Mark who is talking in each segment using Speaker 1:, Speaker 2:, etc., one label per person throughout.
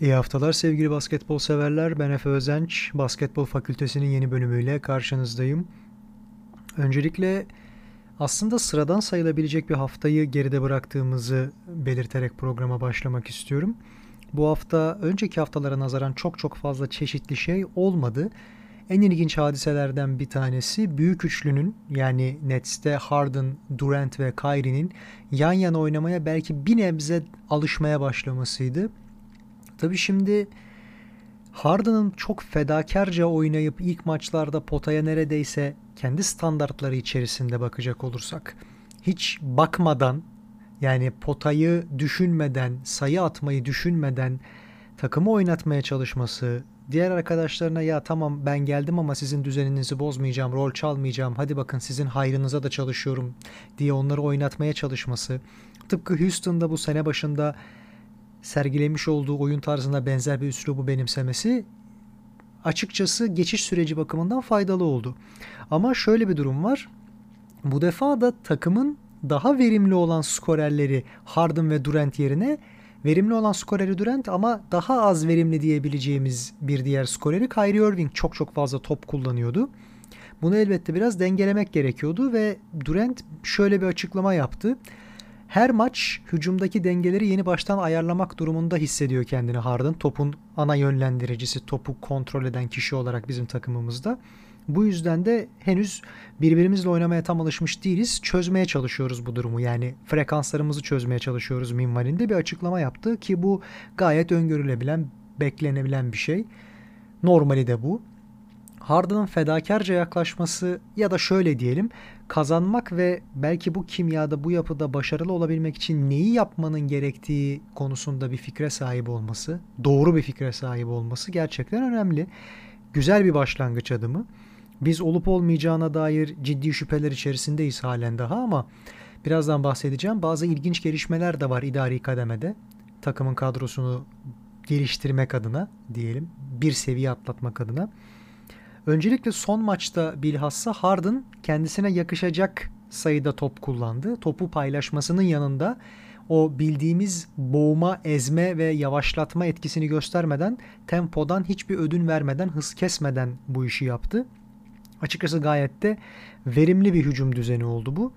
Speaker 1: İyi haftalar sevgili basketbol severler. Ben Efe Özenç. Basketbol Fakültesinin yeni bölümüyle karşınızdayım. Öncelikle aslında sıradan sayılabilecek bir haftayı geride bıraktığımızı belirterek programa başlamak istiyorum. Bu hafta önceki haftalara nazaran çok çok fazla çeşitli şey olmadı. En ilginç hadiselerden bir tanesi büyük üçlünün yani Nets'te Harden, Durant ve Kyrie'nin yan yana oynamaya belki bir nebze alışmaya başlamasıydı. Tabi şimdi Harden'ın çok fedakarca oynayıp ilk maçlarda potaya neredeyse kendi standartları içerisinde bakacak olursak hiç bakmadan yani potayı düşünmeden, sayı atmayı düşünmeden takımı oynatmaya çalışması, diğer arkadaşlarına ya tamam ben geldim ama sizin düzeninizi bozmayacağım, rol çalmayacağım, hadi bakın sizin hayrınıza da çalışıyorum diye onları oynatmaya çalışması. Tıpkı Houston'da bu sene başında sergilemiş olduğu oyun tarzına benzer bir üslubu benimsemesi açıkçası geçiş süreci bakımından faydalı oldu. Ama şöyle bir durum var. Bu defa da takımın daha verimli olan skorerleri Harden ve Durant yerine verimli olan skoreri Durant ama daha az verimli diyebileceğimiz bir diğer skoreri Kyrie Irving çok çok fazla top kullanıyordu. Bunu elbette biraz dengelemek gerekiyordu ve Durant şöyle bir açıklama yaptı her maç hücumdaki dengeleri yeni baştan ayarlamak durumunda hissediyor kendini Harden. Topun ana yönlendiricisi, topu kontrol eden kişi olarak bizim takımımızda. Bu yüzden de henüz birbirimizle oynamaya tam alışmış değiliz. Çözmeye çalışıyoruz bu durumu. Yani frekanslarımızı çözmeye çalışıyoruz minvalinde bir açıklama yaptı ki bu gayet öngörülebilen, beklenebilen bir şey. Normali de bu. Harden'ın fedakarca yaklaşması ya da şöyle diyelim kazanmak ve belki bu kimyada bu yapıda başarılı olabilmek için neyi yapmanın gerektiği konusunda bir fikre sahip olması, doğru bir fikre sahip olması gerçekten önemli. Güzel bir başlangıç adımı. Biz olup olmayacağına dair ciddi şüpheler içerisindeyiz halen daha ama birazdan bahsedeceğim. Bazı ilginç gelişmeler de var idari kademede. Takımın kadrosunu geliştirmek adına diyelim, bir seviye atlatmak adına. Öncelikle son maçta bilhassa Harden kendisine yakışacak sayıda top kullandı. Topu paylaşmasının yanında o bildiğimiz boğma, ezme ve yavaşlatma etkisini göstermeden, tempodan hiçbir ödün vermeden, hız kesmeden bu işi yaptı. Açıkçası gayet de verimli bir hücum düzeni oldu bu.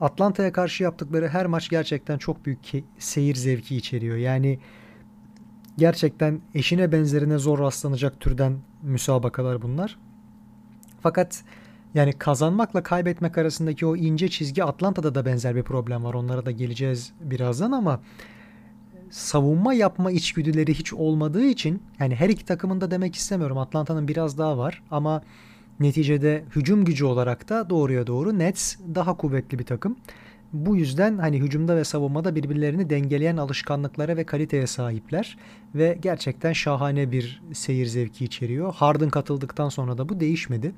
Speaker 1: Atlanta'ya karşı yaptıkları her maç gerçekten çok büyük seyir zevki içeriyor. Yani gerçekten eşine benzerine zor rastlanacak türden müsabakalar bunlar. Fakat yani kazanmakla kaybetmek arasındaki o ince çizgi Atlanta'da da benzer bir problem var. Onlara da geleceğiz birazdan ama savunma yapma içgüdüleri hiç olmadığı için yani her iki takımında demek istemiyorum. Atlanta'nın biraz daha var ama neticede hücum gücü olarak da doğruya doğru Nets daha kuvvetli bir takım. Bu yüzden hani hücumda ve savunmada birbirlerini dengeleyen alışkanlıklara ve kaliteye sahipler ve gerçekten şahane bir seyir zevki içeriyor. Harden katıldıktan sonra da bu değişmedi.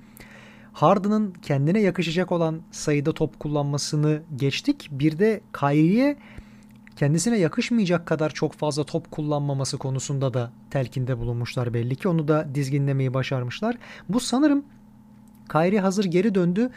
Speaker 1: Harden'ın kendine yakışacak olan sayıda top kullanmasını geçtik. Bir de Kyrie'ye kendisine yakışmayacak kadar çok fazla top kullanmaması konusunda da telkinde bulunmuşlar belli ki. Onu da dizginlemeyi başarmışlar. Bu sanırım Kyrie hazır geri döndü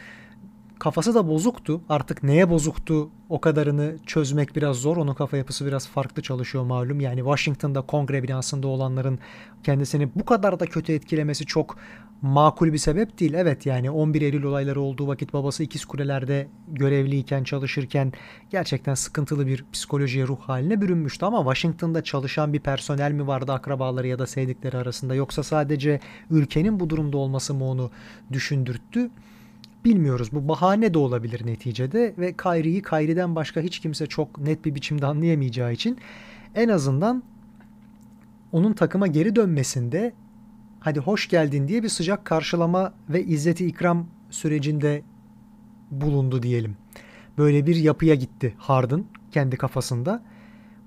Speaker 1: kafası da bozuktu. Artık neye bozuktu o kadarını çözmek biraz zor. Onun kafa yapısı biraz farklı çalışıyor malum. Yani Washington'da kongre binasında olanların kendisini bu kadar da kötü etkilemesi çok makul bir sebep değil. Evet yani 11 Eylül olayları olduğu vakit babası ikiz kulelerde görevliyken çalışırken gerçekten sıkıntılı bir psikolojiye ruh haline bürünmüştü ama Washington'da çalışan bir personel mi vardı akrabaları ya da sevdikleri arasında yoksa sadece ülkenin bu durumda olması mı onu düşündürttü? Bilmiyoruz. Bu bahane de olabilir neticede ve Kyrie'yi Kyrie'den başka hiç kimse çok net bir biçimde anlayamayacağı için en azından onun takıma geri dönmesinde hadi hoş geldin diye bir sıcak karşılama ve izzeti ikram sürecinde bulundu diyelim. Böyle bir yapıya gitti Harden kendi kafasında.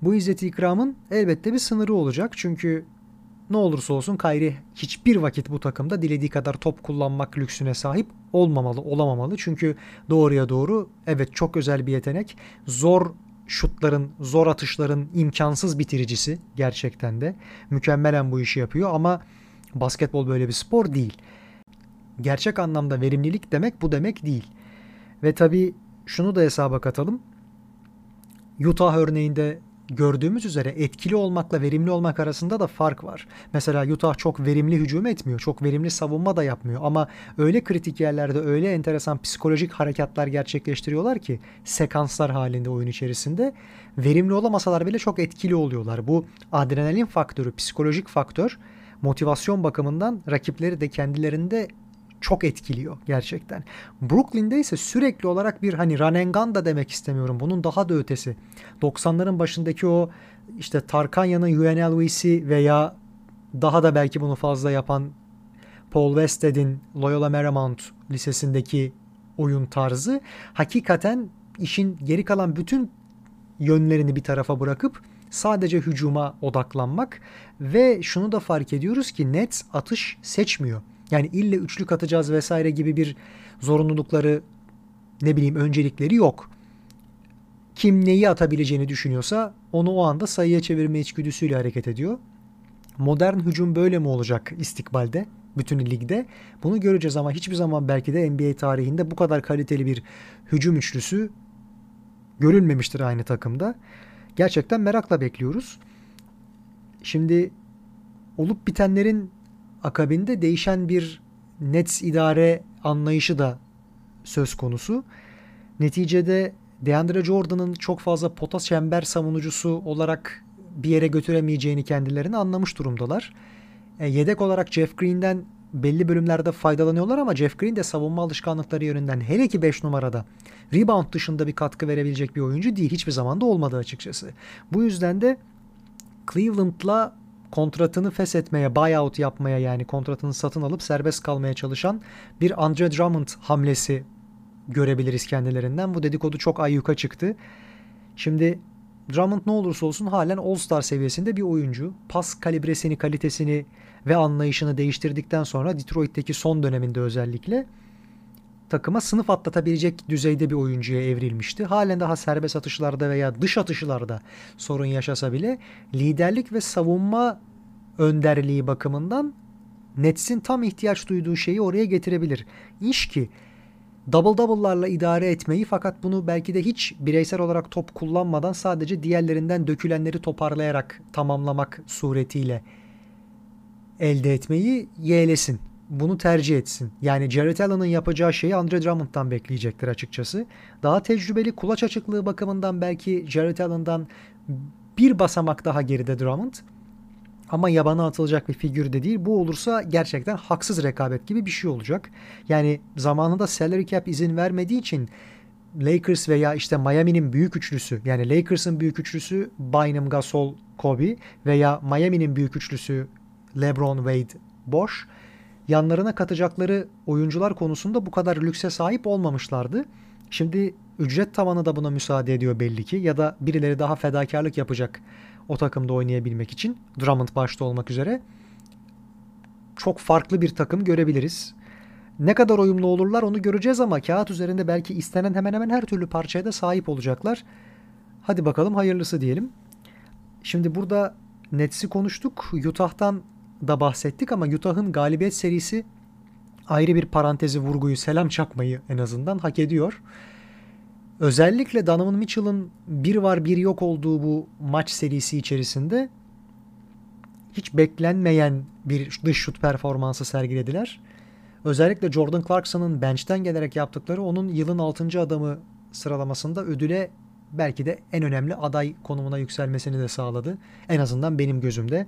Speaker 1: Bu izzeti ikramın elbette bir sınırı olacak. Çünkü ne olursa olsun Kyrie hiçbir vakit bu takımda dilediği kadar top kullanmak lüksüne sahip olmamalı, olamamalı. Çünkü doğruya doğru evet çok özel bir yetenek. Zor şutların, zor atışların imkansız bitiricisi gerçekten de. Mükemmelen bu işi yapıyor ama basketbol böyle bir spor değil. Gerçek anlamda verimlilik demek bu demek değil. Ve tabii şunu da hesaba katalım. Utah örneğinde gördüğümüz üzere etkili olmakla verimli olmak arasında da fark var. Mesela Utah çok verimli hücum etmiyor. Çok verimli savunma da yapmıyor. Ama öyle kritik yerlerde öyle enteresan psikolojik harekatlar gerçekleştiriyorlar ki sekanslar halinde oyun içerisinde verimli olamasalar bile çok etkili oluyorlar. Bu adrenalin faktörü, psikolojik faktör motivasyon bakımından rakipleri de kendilerinde çok etkiliyor gerçekten. Brooklyn'de ise sürekli olarak bir hani gun da demek istemiyorum. Bunun daha da ötesi. 90'ların başındaki o işte Tarkanya'nın UNLVC veya daha da belki bunu fazla yapan Paul Wested'in Loyola Marymount Lisesi'ndeki oyun tarzı hakikaten işin geri kalan bütün yönlerini bir tarafa bırakıp sadece hücuma odaklanmak ve şunu da fark ediyoruz ki Nets atış seçmiyor. Yani ille üçlük atacağız vesaire gibi bir zorunlulukları ne bileyim öncelikleri yok. Kim neyi atabileceğini düşünüyorsa onu o anda sayıya çevirme içgüdüsüyle hareket ediyor. Modern hücum böyle mi olacak istikbalde? Bütün ligde. Bunu göreceğiz ama hiçbir zaman belki de NBA tarihinde bu kadar kaliteli bir hücum üçlüsü görülmemiştir aynı takımda. Gerçekten merakla bekliyoruz. Şimdi olup bitenlerin akabinde değişen bir Nets idare anlayışı da söz konusu. Neticede DeAndre Jordan'ın çok fazla pota çember savunucusu olarak bir yere götüremeyeceğini kendilerini anlamış durumdalar. E, yedek olarak Jeff Green'den belli bölümlerde faydalanıyorlar ama Jeff Green de savunma alışkanlıkları yönünden hele ki 5 numarada rebound dışında bir katkı verebilecek bir oyuncu değil. Hiçbir zaman da olmadı açıkçası. Bu yüzden de Cleveland'la kontratını feshetmeye, buyout yapmaya yani kontratını satın alıp serbest kalmaya çalışan bir Andre Drummond hamlesi görebiliriz kendilerinden. Bu dedikodu çok ayyuka çıktı. Şimdi Drummond ne olursa olsun halen All-Star seviyesinde bir oyuncu. Pas kalibresini, kalitesini ve anlayışını değiştirdikten sonra Detroit'teki son döneminde özellikle takıma sınıf atlatabilecek düzeyde bir oyuncuya evrilmişti. Halen daha serbest atışlarda veya dış atışlarda sorun yaşasa bile liderlik ve savunma önderliği bakımından Nets'in tam ihtiyaç duyduğu şeyi oraya getirebilir. İş ki double double'larla idare etmeyi fakat bunu belki de hiç bireysel olarak top kullanmadan sadece diğerlerinden dökülenleri toparlayarak tamamlamak suretiyle elde etmeyi yeğlesin bunu tercih etsin. Yani Jared Allen'ın yapacağı şeyi Andre Drummond'dan bekleyecektir açıkçası. Daha tecrübeli kulaç açıklığı bakımından belki Jared Allen'dan bir basamak daha geride Drummond. Ama yabana atılacak bir figür de değil. Bu olursa gerçekten haksız rekabet gibi bir şey olacak. Yani zamanında salary cap izin vermediği için Lakers veya işte Miami'nin büyük üçlüsü yani Lakers'ın büyük üçlüsü Bynum, Gasol, Kobe veya Miami'nin büyük üçlüsü LeBron, Wade, Bosch yanlarına katacakları oyuncular konusunda bu kadar lükse sahip olmamışlardı. Şimdi ücret tavanı da buna müsaade ediyor belli ki ya da birileri daha fedakarlık yapacak o takımda oynayabilmek için Drummond başta olmak üzere çok farklı bir takım görebiliriz. Ne kadar uyumlu olurlar onu göreceğiz ama kağıt üzerinde belki istenen hemen hemen her türlü parçaya da sahip olacaklar. Hadi bakalım hayırlısı diyelim. Şimdi burada Nets'i konuştuk. Utah'tan da bahsettik ama Utah'ın galibiyet serisi ayrı bir parantezi vurguyu selam çakmayı en azından hak ediyor. Özellikle Donovan Mitchell'ın bir var bir yok olduğu bu maç serisi içerisinde hiç beklenmeyen bir dış şut performansı sergilediler. Özellikle Jordan Clarkson'ın bench'ten gelerek yaptıkları onun yılın 6. adamı sıralamasında ödüle belki de en önemli aday konumuna yükselmesini de sağladı. En azından benim gözümde.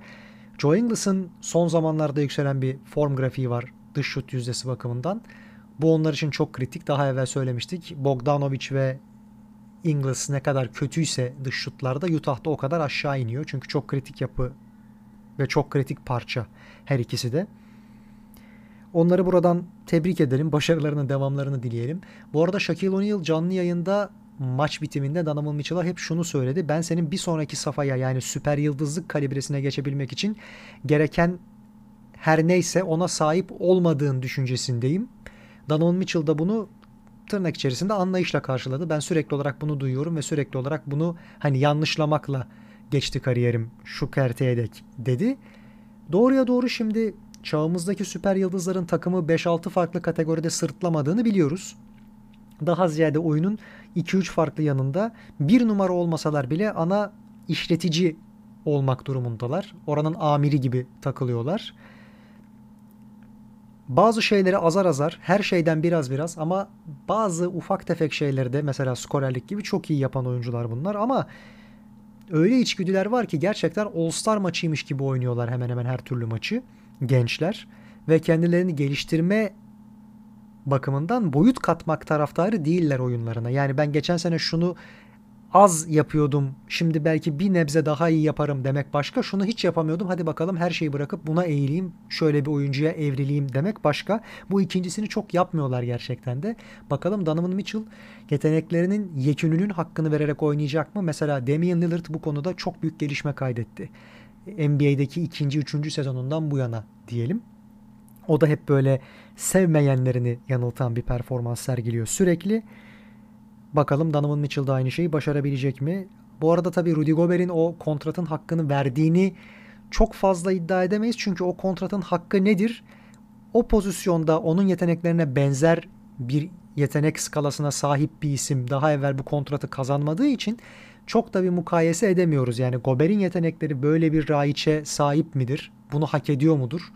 Speaker 1: Joe Inglis'ın son zamanlarda yükselen bir form grafiği var dış şut yüzdesi bakımından. Bu onlar için çok kritik. Daha evvel söylemiştik. Bogdanovic ve Ingles ne kadar kötüyse dış şutlarda Utah'da o kadar aşağı iniyor. Çünkü çok kritik yapı ve çok kritik parça her ikisi de. Onları buradan tebrik edelim. Başarılarının devamlarını dileyelim. Bu arada Shaquille O'Neal canlı yayında maç bitiminde Donovan Mitchell'a hep şunu söyledi. Ben senin bir sonraki safhaya yani süper yıldızlık kalibresine geçebilmek için gereken her neyse ona sahip olmadığın düşüncesindeyim. Donovan Mitchell da bunu tırnak içerisinde anlayışla karşıladı. Ben sürekli olarak bunu duyuyorum ve sürekli olarak bunu hani yanlışlamakla geçti kariyerim şu kerteye dek dedi. Doğruya doğru şimdi çağımızdaki süper yıldızların takımı 5-6 farklı kategoride sırtlamadığını biliyoruz daha ziyade oyunun 2-3 farklı yanında bir numara olmasalar bile ana işletici olmak durumundalar. Oranın amiri gibi takılıyorlar. Bazı şeyleri azar azar, her şeyden biraz biraz ama bazı ufak tefek şeyleri de mesela skorerlik gibi çok iyi yapan oyuncular bunlar ama öyle içgüdüler var ki gerçekten All-Star maçıymış gibi oynuyorlar hemen hemen her türlü maçı gençler ve kendilerini geliştirme bakımından boyut katmak taraftarı değiller oyunlarına. Yani ben geçen sene şunu az yapıyordum. Şimdi belki bir nebze daha iyi yaparım demek başka. Şunu hiç yapamıyordum. Hadi bakalım her şeyi bırakıp buna eğileyim. Şöyle bir oyuncuya evrileyim demek başka. Bu ikincisini çok yapmıyorlar gerçekten de. Bakalım Donovan Mitchell yeteneklerinin yekününün hakkını vererek oynayacak mı? Mesela Damian Lillard bu konuda çok büyük gelişme kaydetti. NBA'deki ikinci, üçüncü sezonundan bu yana diyelim. O da hep böyle sevmeyenlerini yanıltan bir performans sergiliyor sürekli. Bakalım Donovan Mitchell da aynı şeyi başarabilecek mi? Bu arada tabii Rudy Gobert'in o kontratın hakkını verdiğini çok fazla iddia edemeyiz. Çünkü o kontratın hakkı nedir? O pozisyonda onun yeteneklerine benzer bir yetenek skalasına sahip bir isim daha evvel bu kontratı kazanmadığı için çok da bir mukayese edemiyoruz. Yani Gobert'in yetenekleri böyle bir raiçe sahip midir? Bunu hak ediyor mudur?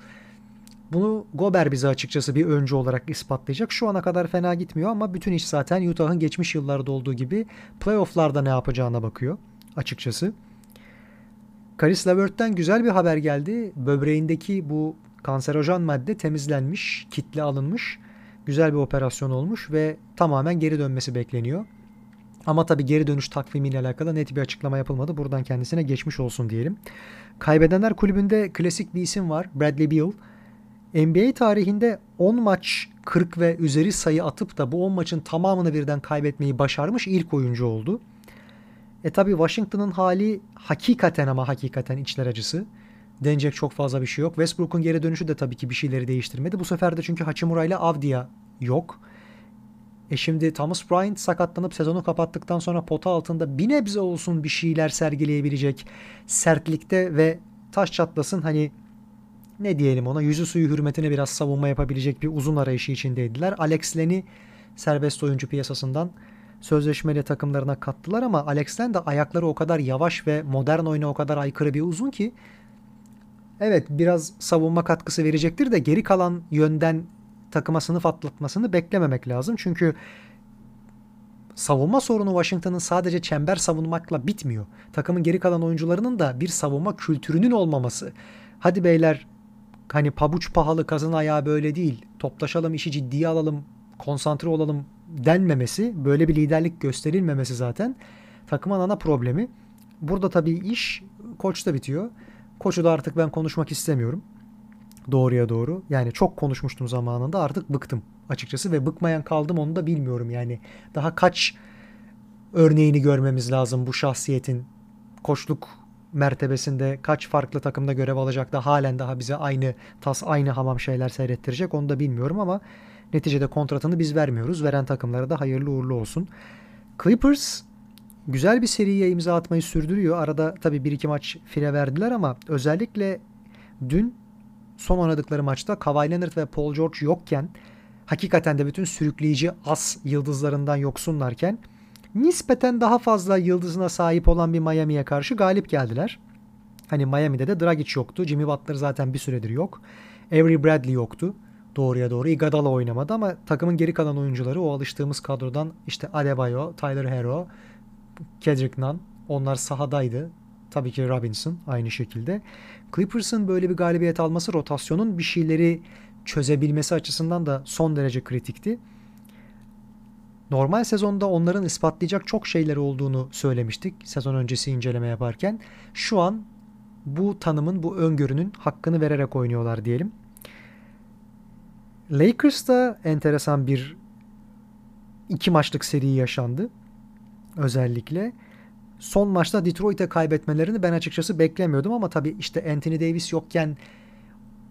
Speaker 1: Bunu Gober bize açıkçası bir öncü olarak ispatlayacak. Şu ana kadar fena gitmiyor ama bütün iş zaten Utah'ın geçmiş yıllarda olduğu gibi playofflarda ne yapacağına bakıyor açıkçası. Karis Levert'ten güzel bir haber geldi. Böbreğindeki bu kanserojen madde temizlenmiş, kitle alınmış. Güzel bir operasyon olmuş ve tamamen geri dönmesi bekleniyor. Ama tabii geri dönüş takvimiyle alakalı net bir açıklama yapılmadı. Buradan kendisine geçmiş olsun diyelim. Kaybedenler kulübünde klasik bir isim var. Bradley Beal. NBA tarihinde 10 maç 40 ve üzeri sayı atıp da bu 10 maçın tamamını birden kaybetmeyi başarmış ilk oyuncu oldu. E tabi Washington'ın hali hakikaten ama hakikaten içler acısı. Denecek çok fazla bir şey yok. Westbrook'un geri dönüşü de tabii ki bir şeyleri değiştirmedi. Bu sefer de çünkü Hachimura ile Avdia yok. E şimdi Thomas Bryant sakatlanıp sezonu kapattıktan sonra pota altında bir nebze olsun bir şeyler sergileyebilecek sertlikte ve taş çatlasın hani ne diyelim ona yüzü suyu hürmetine biraz savunma yapabilecek bir uzun arayışı içindeydiler. Alex Len'i serbest oyuncu piyasasından sözleşmeli takımlarına kattılar ama Alex Len de ayakları o kadar yavaş ve modern oyuna o kadar aykırı bir uzun ki evet biraz savunma katkısı verecektir de geri kalan yönden takıma sınıf atlatmasını beklememek lazım. Çünkü savunma sorunu Washington'ın sadece çember savunmakla bitmiyor. Takımın geri kalan oyuncularının da bir savunma kültürünün olmaması. Hadi beyler hani pabuç pahalı kazın ayağı böyle değil. Toplaşalım işi ciddiye alalım konsantre olalım denmemesi böyle bir liderlik gösterilmemesi zaten takımın ana problemi. Burada tabii iş koçta bitiyor. Koçu da artık ben konuşmak istemiyorum. Doğruya doğru. Yani çok konuşmuştum zamanında artık bıktım açıkçası ve bıkmayan kaldım onu da bilmiyorum yani. Daha kaç örneğini görmemiz lazım bu şahsiyetin koçluk mertebesinde kaç farklı takımda görev alacak da halen daha bize aynı tas aynı hamam şeyler seyrettirecek onu da bilmiyorum ama neticede kontratını biz vermiyoruz. Veren takımlara da hayırlı uğurlu olsun. Clippers güzel bir seriye imza atmayı sürdürüyor. Arada tabii bir iki maç fire verdiler ama özellikle dün son oynadıkları maçta Kawhi Leonard ve Paul George yokken hakikaten de bütün sürükleyici as yıldızlarından yoksunlarken nispeten daha fazla yıldızına sahip olan bir Miami'ye karşı galip geldiler. Hani Miami'de de Dragic yoktu. Jimmy Butler zaten bir süredir yok. Avery Bradley yoktu. Doğruya doğru. Iguodala oynamadı ama takımın geri kalan oyuncuları o alıştığımız kadrodan işte Adebayo, Tyler Hero, Kendrick Nunn onlar sahadaydı. Tabii ki Robinson aynı şekilde. Clippers'ın böyle bir galibiyet alması rotasyonun bir şeyleri çözebilmesi açısından da son derece kritikti. Normal sezonda onların ispatlayacak çok şeyleri olduğunu söylemiştik sezon öncesi inceleme yaparken. Şu an bu tanımın, bu öngörünün hakkını vererek oynuyorlar diyelim. Lakers'ta enteresan bir iki maçlık seri yaşandı. Özellikle. Son maçta Detroit'e kaybetmelerini ben açıkçası beklemiyordum ama tabii işte Anthony Davis yokken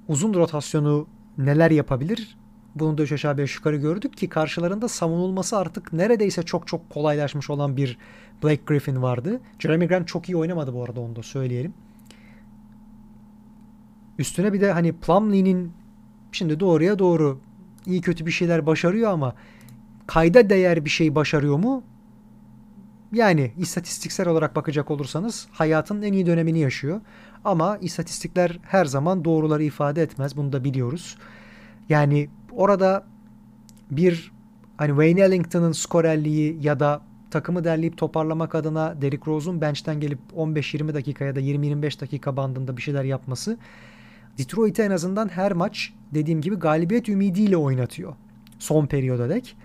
Speaker 1: uzun rotasyonu neler yapabilir bunu da üç aşağı beş yukarı gördük ki karşılarında savunulması artık neredeyse çok çok kolaylaşmış olan bir Blake Griffin vardı. Jeremy Grant çok iyi oynamadı bu arada onu da söyleyelim. Üstüne bir de hani Plumlee'nin şimdi doğruya doğru iyi kötü bir şeyler başarıyor ama kayda değer bir şey başarıyor mu? Yani istatistiksel olarak bakacak olursanız hayatın en iyi dönemini yaşıyor. Ama istatistikler her zaman doğruları ifade etmez. Bunu da biliyoruz. Yani orada bir hani Wayne Ellington'ın skorerliği ya da takımı derleyip toparlamak adına Derrick Rose'un bench'ten gelip 15-20 dakika ya da 20-25 dakika bandında bir şeyler yapması Detroit'i en azından her maç dediğim gibi galibiyet ümidiyle oynatıyor. Son periyoda dek.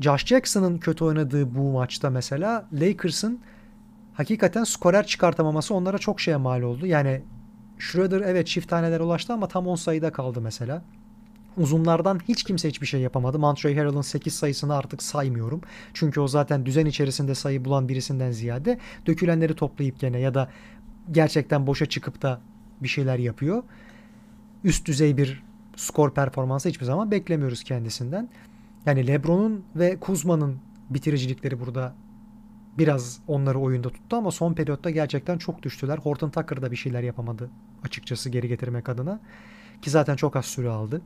Speaker 1: Josh Jackson'ın kötü oynadığı bu maçta mesela Lakers'ın hakikaten skorer çıkartamaması onlara çok şeye mal oldu. Yani Schroeder evet çift taneler ulaştı ama tam 10 sayıda kaldı mesela. Uzunlardan hiç kimse hiçbir şey yapamadı. Montrezl Harrell'ın 8 sayısını artık saymıyorum. Çünkü o zaten düzen içerisinde sayı bulan birisinden ziyade dökülenleri toplayıp gene ya da gerçekten boşa çıkıp da bir şeyler yapıyor. Üst düzey bir skor performansı hiçbir zaman beklemiyoruz kendisinden. Yani LeBron'un ve Kuzma'nın bitiricilikleri burada biraz onları oyunda tuttu ama son periyotta gerçekten çok düştüler. Horton Tucker da bir şeyler yapamadı açıkçası geri getirmek adına. Ki zaten çok az süre aldı.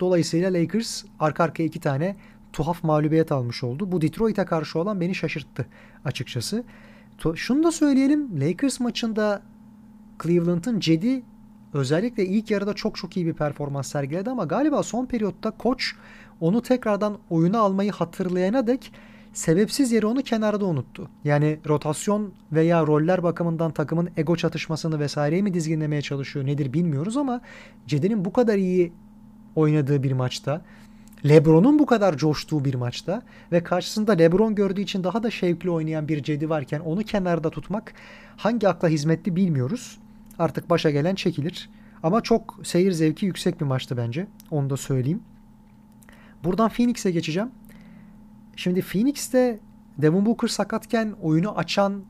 Speaker 1: Dolayısıyla Lakers arka arkaya iki tane tuhaf mağlubiyet almış oldu. Bu Detroit'e karşı olan beni şaşırttı açıkçası. Şunu da söyleyelim. Lakers maçında Cleveland'ın Cedi özellikle ilk yarıda çok çok iyi bir performans sergiledi ama galiba son periyotta koç onu tekrardan oyuna almayı hatırlayana dek sebepsiz yere onu kenarda unuttu. Yani rotasyon veya roller bakımından takımın ego çatışmasını vesaireyi mi dizginlemeye çalışıyor nedir bilmiyoruz ama Cedi'nin bu kadar iyi oynadığı bir maçta LeBron'un bu kadar coştuğu bir maçta ve karşısında LeBron gördüğü için daha da şevkli oynayan bir Cedi varken onu kenarda tutmak hangi akla hizmetli bilmiyoruz. Artık başa gelen çekilir. Ama çok seyir zevki yüksek bir maçtı bence. Onu da söyleyeyim. Buradan Phoenix'e geçeceğim. Şimdi Phoenix'te Devin Booker sakatken oyunu açan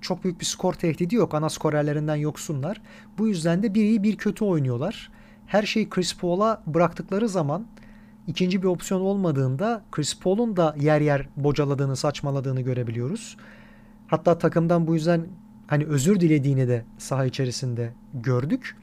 Speaker 1: çok büyük bir skor tehdidi yok. Ana skorerlerinden yoksunlar. Bu yüzden de bir iyi bir kötü oynuyorlar. Her şeyi Chris Paul'a bıraktıkları zaman ikinci bir opsiyon olmadığında Chris Paul'un da yer yer bocaladığını, saçmaladığını görebiliyoruz. Hatta takımdan bu yüzden hani özür dilediğini de saha içerisinde gördük.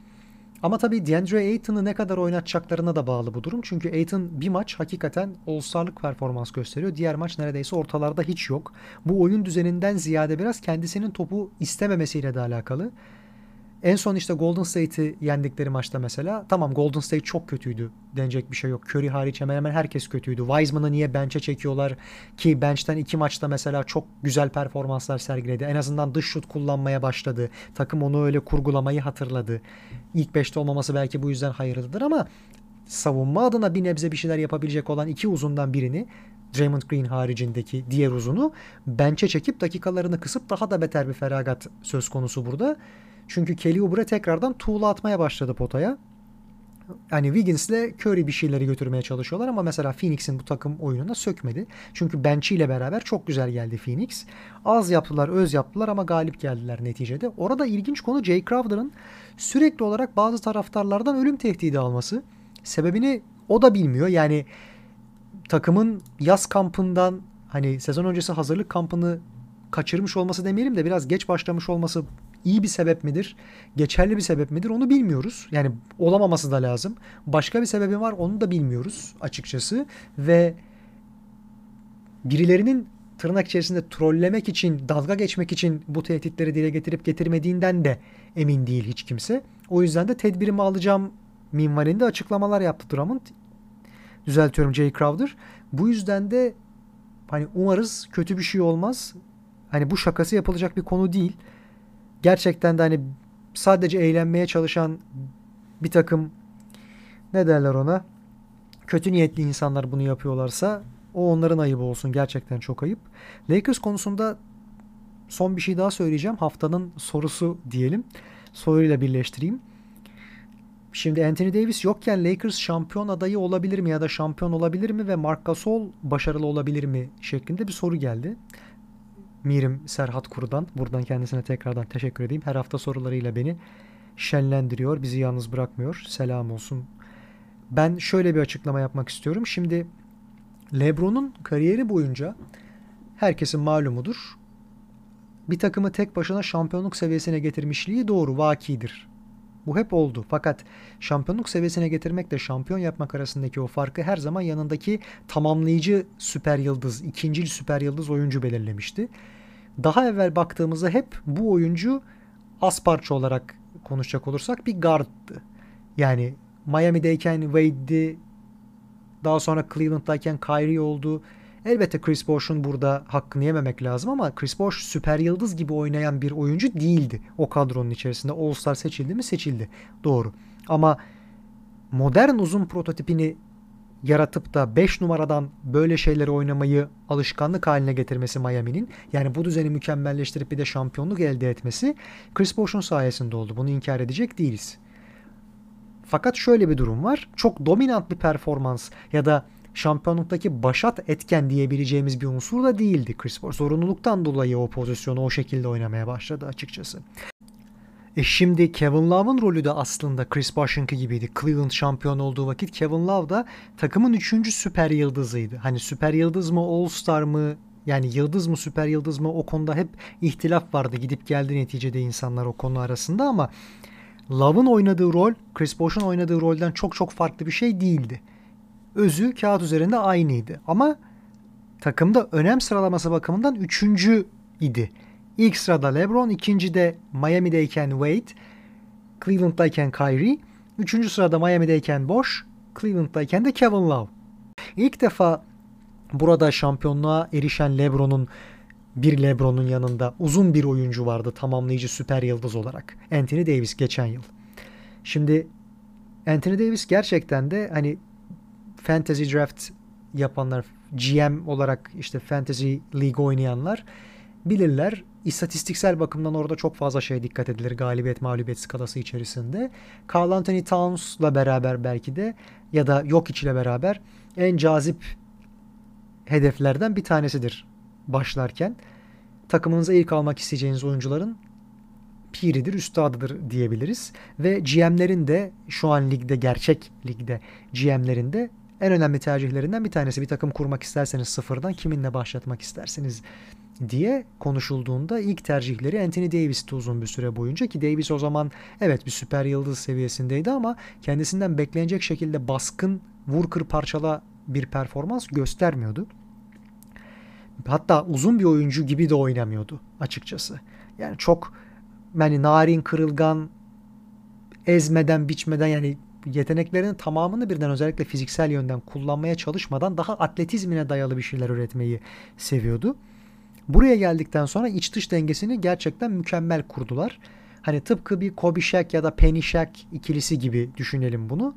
Speaker 1: Ama tabii DeAndre Ayton'u ne kadar oynatacaklarına da bağlı bu durum. Çünkü Ayton bir maç hakikaten All-Star'lık performans gösteriyor. Diğer maç neredeyse ortalarda hiç yok. Bu oyun düzeninden ziyade biraz kendisinin topu istememesiyle de alakalı. En son işte Golden State'i yendikleri maçta mesela tamam Golden State çok kötüydü denecek bir şey yok. Curry hariç hemen hemen herkes kötüydü. Wiseman'ı niye bench'e çekiyorlar ki bench'ten iki maçta mesela çok güzel performanslar sergiledi. En azından dış şut kullanmaya başladı. Takım onu öyle kurgulamayı hatırladı. İlk beşte olmaması belki bu yüzden hayırlıdır ama savunma adına bir nebze bir şeyler yapabilecek olan iki uzundan birini Draymond Green haricindeki diğer uzunu bench'e çekip dakikalarını kısıp daha da beter bir feragat söz konusu burada. Çünkü Kelly Oubre tekrardan tuğla atmaya başladı potaya. Yani Wiggins ile Curry bir şeyleri götürmeye çalışıyorlar ama mesela Phoenix'in bu takım oyununa sökmedi. Çünkü bench ile beraber çok güzel geldi Phoenix. Az yaptılar, öz yaptılar ama galip geldiler neticede. Orada ilginç konu Jay Crowder'ın sürekli olarak bazı taraftarlardan ölüm tehdidi alması. Sebebini o da bilmiyor. Yani takımın yaz kampından hani sezon öncesi hazırlık kampını kaçırmış olması demeyelim de biraz geç başlamış olması iyi bir sebep midir? Geçerli bir sebep midir? Onu bilmiyoruz. Yani olamaması da lazım. Başka bir sebebi var onu da bilmiyoruz açıkçası. Ve birilerinin tırnak içerisinde trollemek için, dalga geçmek için bu tehditleri dile getirip getirmediğinden de emin değil hiç kimse. O yüzden de tedbirimi alacağım minvalinde açıklamalar yaptı Drummond. Düzeltiyorum Jay Crowder. Bu yüzden de hani umarız kötü bir şey olmaz. Hani bu şakası yapılacak bir konu değil gerçekten de hani sadece eğlenmeye çalışan bir takım ne derler ona kötü niyetli insanlar bunu yapıyorlarsa o onların ayıbı olsun. Gerçekten çok ayıp. Lakers konusunda son bir şey daha söyleyeceğim. Haftanın sorusu diyelim. Soruyla birleştireyim. Şimdi Anthony Davis yokken Lakers şampiyon adayı olabilir mi ya da şampiyon olabilir mi ve Marc Gasol başarılı olabilir mi şeklinde bir soru geldi. Mirim Serhat Kuru'dan. Buradan kendisine tekrardan teşekkür edeyim. Her hafta sorularıyla beni şenlendiriyor. Bizi yalnız bırakmıyor. Selam olsun. Ben şöyle bir açıklama yapmak istiyorum. Şimdi LeBron'un kariyeri boyunca herkesin malumudur. Bir takımı tek başına şampiyonluk seviyesine getirmişliği doğru, vakidir. Bu hep oldu. Fakat şampiyonluk seviyesine getirmekle şampiyon yapmak arasındaki o farkı her zaman yanındaki tamamlayıcı süper yıldız, ikinci süper yıldız oyuncu belirlemişti. Daha evvel baktığımızda hep bu oyuncu az parça olarak konuşacak olursak bir guard'dı. Yani Miami'deyken Wade'di, daha sonra Cleveland'dayken Kyrie oldu. Elbette Chris Bosh'un burada hakkını yememek lazım ama Chris Bosh süper yıldız gibi oynayan bir oyuncu değildi. O kadronun içerisinde All-Star seçildi mi? Seçildi. Doğru. Ama modern uzun prototipini yaratıp da 5 numaradan böyle şeyleri oynamayı alışkanlık haline getirmesi Miami'nin yani bu düzeni mükemmelleştirip bir de şampiyonluk elde etmesi Chris Bosh'un sayesinde oldu. Bunu inkar edecek değiliz. Fakat şöyle bir durum var. Çok dominant bir performans ya da şampiyonluktaki başat etken diyebileceğimiz bir unsur da değildi Chris Paul. Zorunluluktan dolayı o pozisyonu o şekilde oynamaya başladı açıkçası. E şimdi Kevin Love'ın rolü de aslında Chris Bosh'unki gibiydi. Cleveland şampiyon olduğu vakit Kevin Love da takımın üçüncü süper yıldızıydı. Hani süper yıldız mı All Star mı yani yıldız mı süper yıldız mı o konuda hep ihtilaf vardı. Gidip geldi neticede insanlar o konu arasında ama Love'ın oynadığı rol Chris Bosh'un oynadığı rolden çok çok farklı bir şey değildi. Özü kağıt üzerinde aynıydı ama takımda önem sıralaması bakımından üçüncü idi. İlk sırada LeBron, ikinci de Miami'deyken Wade, Cleveland'dayken Kyrie, üçüncü sırada Miami'deyken Bosh, Cleveland'dayken de Kevin Love. İlk defa burada şampiyonluğa erişen LeBron'un bir LeBron'un yanında uzun bir oyuncu vardı tamamlayıcı süper yıldız olarak. Anthony Davis geçen yıl. Şimdi Anthony Davis gerçekten de hani fantasy draft yapanlar, GM olarak işte fantasy league oynayanlar bilirler. İstatistiksel bakımdan orada çok fazla şey dikkat edilir galibiyet mağlubiyet skalası içerisinde. Carl Anthony Towns'la beraber belki de ya da yok ile beraber en cazip hedeflerden bir tanesidir başlarken. Takımınıza ilk almak isteyeceğiniz oyuncuların piridir, üstadıdır diyebiliriz. Ve GM'lerin de şu an ligde, gerçek ligde GM'lerin de en önemli tercihlerinden bir tanesi. Bir takım kurmak isterseniz sıfırdan kiminle başlatmak isterseniz diye konuşulduğunda ilk tercihleri Anthony Davis'ti uzun bir süre boyunca ki Davis o zaman evet bir süper yıldız seviyesindeydi ama kendisinden beklenecek şekilde baskın vur kır parçala bir performans göstermiyordu. Hatta uzun bir oyuncu gibi de oynamıyordu açıkçası. Yani çok yani narin kırılgan ezmeden biçmeden yani yeteneklerinin tamamını birden özellikle fiziksel yönden kullanmaya çalışmadan daha atletizmine dayalı bir şeyler üretmeyi seviyordu. Buraya geldikten sonra iç dış dengesini gerçekten mükemmel kurdular. Hani tıpkı bir Shaq ya da Shaq ikilisi gibi düşünelim bunu.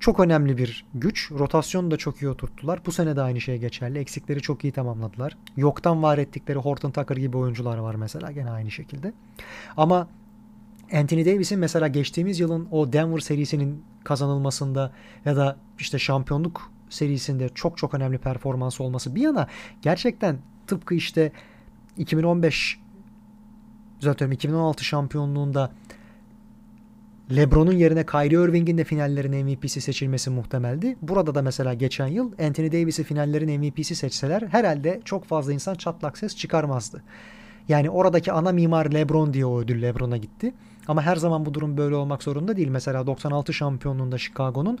Speaker 1: Çok önemli bir güç. Rotasyonu da çok iyi oturttular. Bu sene de aynı şey geçerli. Eksikleri çok iyi tamamladılar. Yoktan var ettikleri Horton Tucker gibi oyuncular var mesela gene aynı şekilde. Ama Anthony Davis'in mesela geçtiğimiz yılın o Denver serisinin kazanılmasında ya da işte şampiyonluk serisinde çok çok önemli performans olması bir yana gerçekten tıpkı işte 2015 zaten 2016 şampiyonluğunda LeBron'un yerine Kyrie Irving'in de finallerin MVP'si seçilmesi muhtemeldi. Burada da mesela geçen yıl Anthony Davis'i finallerin MVP'si seçseler herhalde çok fazla insan çatlak ses çıkarmazdı. Yani oradaki ana mimar LeBron diye o ödül LeBron'a gitti. Ama her zaman bu durum böyle olmak zorunda değil. Mesela 96 şampiyonluğunda Chicago'nun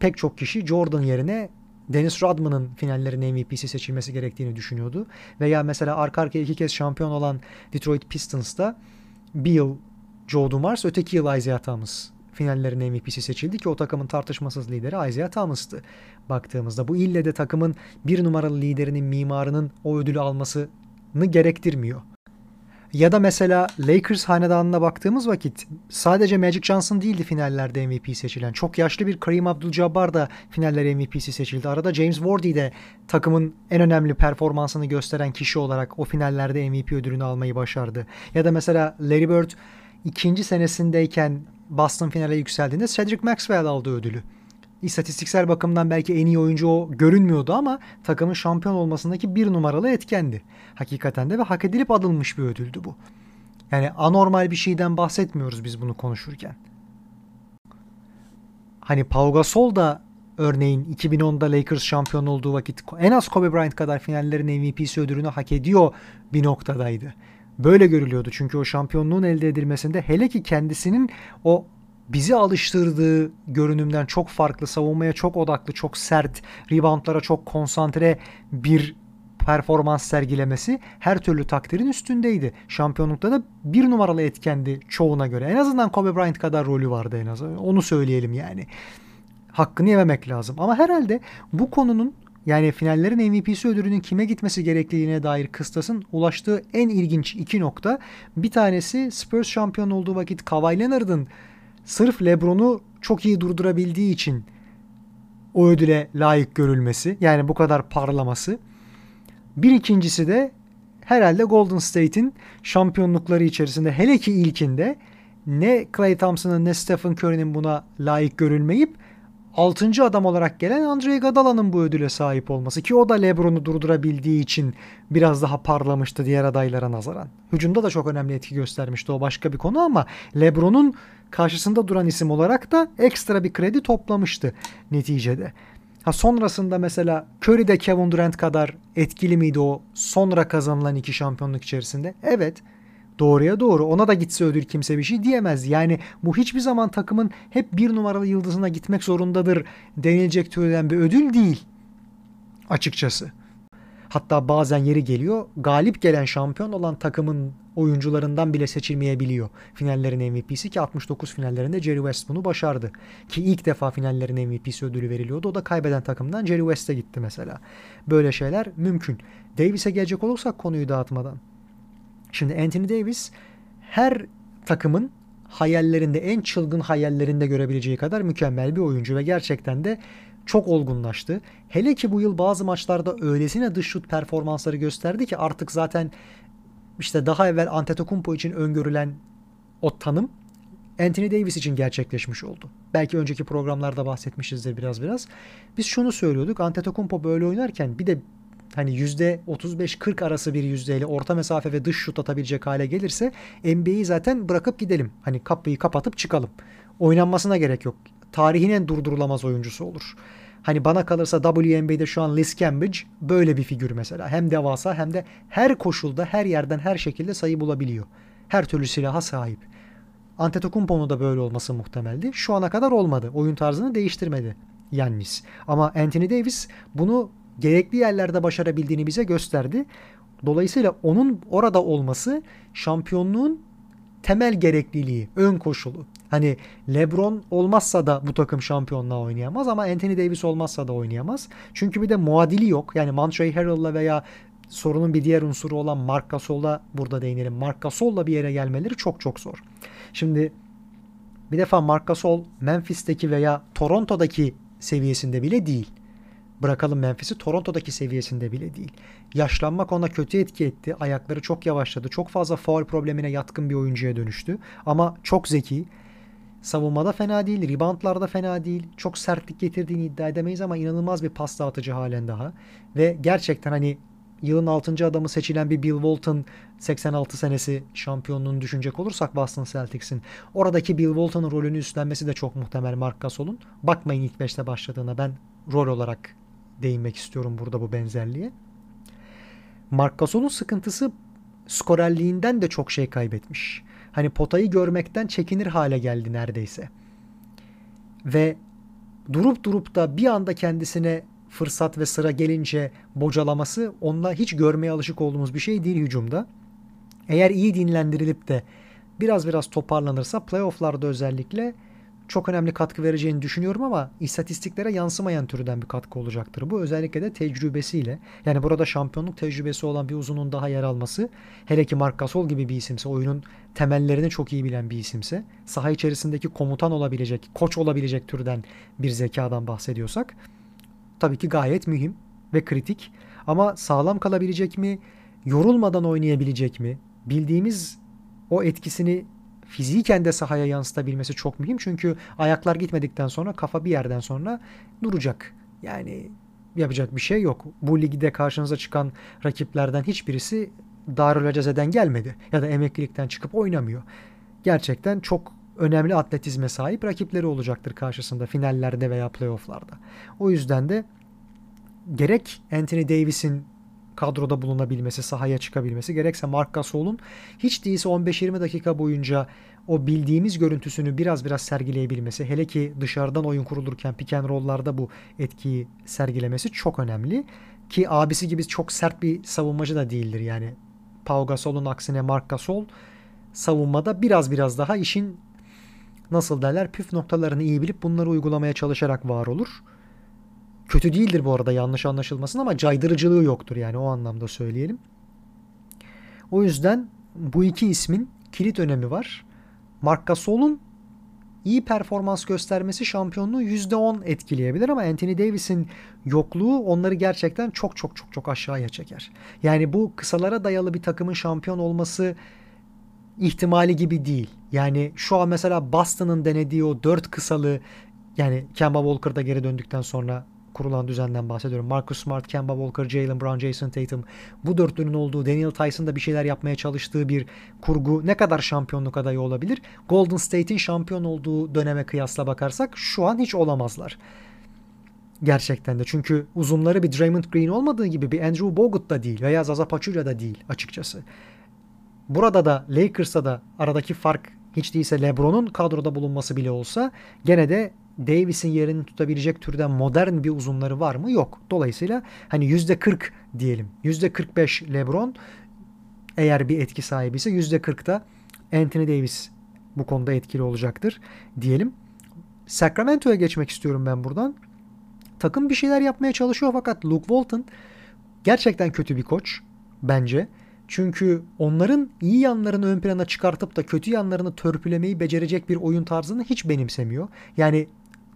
Speaker 1: pek çok kişi Jordan yerine Dennis Rodman'ın finallerin MVP'si seçilmesi gerektiğini düşünüyordu. Veya mesela arka arkaya iki kez şampiyon olan Detroit Pistons'ta bir yıl Joe Dumars, öteki yıl Isaiah Thomas finallerin MVP'si seçildi ki o takımın tartışmasız lideri Isaiah Thomas'tı. Baktığımızda bu ille de takımın bir numaralı liderinin mimarının o ödülü almasını gerektirmiyor. Ya da mesela Lakers hanedanına baktığımız vakit sadece Magic Johnson değildi finallerde MVP seçilen. Çok yaşlı bir Kareem Abdul-Jabbar da finaller MVP'si seçildi. Arada James Worthy de takımın en önemli performansını gösteren kişi olarak o finallerde MVP ödülünü almayı başardı. Ya da mesela Larry Bird ikinci senesindeyken Boston finale yükseldiğinde Cedric Maxwell aldı ödülü istatistiksel bakımdan belki en iyi oyuncu o görünmüyordu ama takımın şampiyon olmasındaki bir numaralı etkendi. Hakikaten de ve hak edilip alınmış bir ödüldü bu. Yani anormal bir şeyden bahsetmiyoruz biz bunu konuşurken. Hani Pau Gasol da örneğin 2010'da Lakers şampiyon olduğu vakit en az Kobe Bryant kadar finallerin MVP'si ödülünü hak ediyor bir noktadaydı. Böyle görülüyordu çünkü o şampiyonluğun elde edilmesinde hele ki kendisinin o bizi alıştırdığı görünümden çok farklı, savunmaya çok odaklı, çok sert, reboundlara çok konsantre bir performans sergilemesi her türlü takdirin üstündeydi. Şampiyonlukta da bir numaralı etkendi çoğuna göre. En azından Kobe Bryant kadar rolü vardı en azından. Onu söyleyelim yani. Hakkını yememek lazım. Ama herhalde bu konunun yani finallerin MVP'si ödülünün kime gitmesi gerektiğine dair kıstasın ulaştığı en ilginç iki nokta. Bir tanesi Spurs şampiyon olduğu vakit Kawhi Leonard'ın sırf LeBron'u çok iyi durdurabildiği için o ödüle layık görülmesi. Yani bu kadar parlaması. Bir ikincisi de herhalde Golden State'in şampiyonlukları içerisinde hele ki ilkinde ne Clay Thompson'ın ne Stephen Curry'nin buna layık görülmeyip 6. adam olarak gelen Andre Iguodala'nın bu ödüle sahip olması ki o da LeBron'u durdurabildiği için biraz daha parlamıştı diğer adaylara nazaran. Hücumda da çok önemli etki göstermişti o başka bir konu ama LeBron'un karşısında duran isim olarak da ekstra bir kredi toplamıştı neticede. Ha sonrasında mesela Curry de Kevin Durant kadar etkili miydi o sonra kazanılan iki şampiyonluk içerisinde? Evet. Doğruya doğru. Ona da gitse ödül kimse bir şey diyemez. Yani bu hiçbir zaman takımın hep bir numaralı yıldızına gitmek zorundadır denilecek türden bir ödül değil. Açıkçası. Hatta bazen yeri geliyor galip gelen şampiyon olan takımın oyuncularından bile seçilmeyebiliyor. Finallerin MVP'si ki 69 finallerinde Jerry West bunu başardı. Ki ilk defa finallerin MVP'si ödülü veriliyordu. O da kaybeden takımdan Jerry West'e gitti mesela. Böyle şeyler mümkün. Davis'e gelecek olursak konuyu dağıtmadan. Şimdi Anthony Davis her takımın hayallerinde en çılgın hayallerinde görebileceği kadar mükemmel bir oyuncu ve gerçekten de çok olgunlaştı. Hele ki bu yıl bazı maçlarda öylesine dış şut performansları gösterdi ki artık zaten işte daha evvel Antetokounmpo için öngörülen o tanım Anthony Davis için gerçekleşmiş oldu. Belki önceki programlarda bahsetmişizdir biraz biraz. Biz şunu söylüyorduk. Antetokounmpo böyle oynarken bir de hani %35-40 arası bir yüzdeyle orta mesafe ve dış şut atabilecek hale gelirse NBA'yi zaten bırakıp gidelim. Hani kapıyı kapatıp çıkalım. Oynanmasına gerek yok. Tarihin en durdurulamaz oyuncusu olur. Hani bana kalırsa WNBA'de şu an Liz Cambridge böyle bir figür mesela. Hem devasa hem de her koşulda, her yerden, her şekilde sayı bulabiliyor. Her türlü silaha sahip. Antetokounmpo'nun da böyle olması muhtemeldi. Şu ana kadar olmadı. Oyun tarzını değiştirmedi Yannis. Ama Anthony Davis bunu gerekli yerlerde başarabildiğini bize gösterdi. Dolayısıyla onun orada olması şampiyonluğun temel gerekliliği, ön koşulu. Hani LeBron olmazsa da bu takım şampiyonluğa oynayamaz ama Anthony Davis olmazsa da oynayamaz. Çünkü bir de muadili yok. Yani Montrezl Harrell'la veya sorunun bir diğer unsuru olan Marc Gasol'la burada değinelim. Marc Gasol'la bir yere gelmeleri çok çok zor. Şimdi bir defa Marc Gasol Memphis'teki veya Toronto'daki seviyesinde bile değil. Bırakalım Memphis'i Toronto'daki seviyesinde bile değil. Yaşlanmak ona kötü etki etti. Ayakları çok yavaşladı. Çok fazla faul problemine yatkın bir oyuncuya dönüştü. Ama çok zeki. Savunmada fena değil, reboundlarda fena değil. Çok sertlik getirdiğini iddia edemeyiz ama inanılmaz bir pas dağıtıcı halen daha. Ve gerçekten hani yılın 6. adamı seçilen bir Bill Walton 86 senesi şampiyonluğunu düşünecek olursak Boston Celtics'in oradaki Bill Walton'un rolünü üstlenmesi de çok muhtemel Mark Gasol'un. Bakmayın ilk 5'te başladığına ben rol olarak değinmek istiyorum burada bu benzerliğe. Mark Gasol'un sıkıntısı skorerliğinden de çok şey kaybetmiş. Hani potayı görmekten çekinir hale geldi neredeyse. Ve durup durup da bir anda kendisine fırsat ve sıra gelince bocalaması onunla hiç görmeye alışık olduğumuz bir şey değil hücumda. Eğer iyi dinlendirilip de biraz biraz toparlanırsa playofflarda özellikle çok önemli katkı vereceğini düşünüyorum ama istatistiklere yansımayan türden bir katkı olacaktır. Bu özellikle de tecrübesiyle. Yani burada şampiyonluk tecrübesi olan bir uzunun daha yer alması hele ki Mark Gasol gibi bir isimse, oyunun temellerini çok iyi bilen bir isimse, saha içerisindeki komutan olabilecek, koç olabilecek türden bir zekadan bahsediyorsak tabii ki gayet mühim ve kritik. Ama sağlam kalabilecek mi? Yorulmadan oynayabilecek mi? Bildiğimiz o etkisini fiziken de sahaya yansıtabilmesi çok mühim. Çünkü ayaklar gitmedikten sonra kafa bir yerden sonra duracak. Yani yapacak bir şey yok. Bu ligde karşınıza çıkan rakiplerden hiçbirisi Darül Aceze'den gelmedi. Ya da emeklilikten çıkıp oynamıyor. Gerçekten çok önemli atletizme sahip rakipleri olacaktır karşısında finallerde veya playofflarda. O yüzden de gerek Anthony Davis'in kadroda bulunabilmesi, sahaya çıkabilmesi, gerekse Mark Gasol'un hiç değilse 15-20 dakika boyunca o bildiğimiz görüntüsünü biraz biraz sergileyebilmesi, hele ki dışarıdan oyun kurulurken pick and roll'larda bu etkiyi sergilemesi çok önemli. Ki abisi gibi çok sert bir savunmacı da değildir yani. Pau Gasol'un aksine Mark Gasol savunmada biraz biraz daha işin nasıl derler püf noktalarını iyi bilip bunları uygulamaya çalışarak var olur. Kötü değildir bu arada yanlış anlaşılmasın ama caydırıcılığı yoktur yani o anlamda söyleyelim. O yüzden bu iki ismin kilit önemi var. Mark Gasol'un iyi performans göstermesi şampiyonluğu %10 etkileyebilir ama Anthony Davis'in yokluğu onları gerçekten çok çok çok çok aşağıya çeker. Yani bu kısalara dayalı bir takımın şampiyon olması ihtimali gibi değil. Yani şu an mesela Boston'ın denediği o 4 kısalı yani Kemba Walker da geri döndükten sonra kurulan düzenden bahsediyorum. Marcus Smart, Kemba Walker, Jalen Brown, Jason Tatum bu dörtlünün olduğu Daniel Tyson'da bir şeyler yapmaya çalıştığı bir kurgu ne kadar şampiyonluk adayı olabilir? Golden State'in şampiyon olduğu döneme kıyasla bakarsak şu an hiç olamazlar. Gerçekten de. Çünkü uzunları bir Draymond Green olmadığı gibi bir Andrew Bogut da değil veya Zaza Pachulia da değil açıkçası. Burada da Lakers'ta da aradaki fark hiç değilse LeBron'un kadroda bulunması bile olsa gene de Davis'in yerini tutabilecek türden modern bir uzunları var mı? Yok. Dolayısıyla hani %40 diyelim. %45 LeBron eğer bir etki sahibi ise %40'da Anthony Davis bu konuda etkili olacaktır diyelim. Sacramento'ya geçmek istiyorum ben buradan. Takım bir şeyler yapmaya çalışıyor fakat Luke Walton gerçekten kötü bir koç bence. Çünkü onların iyi yanlarını ön plana çıkartıp da kötü yanlarını törpülemeyi becerecek bir oyun tarzını hiç benimsemiyor. Yani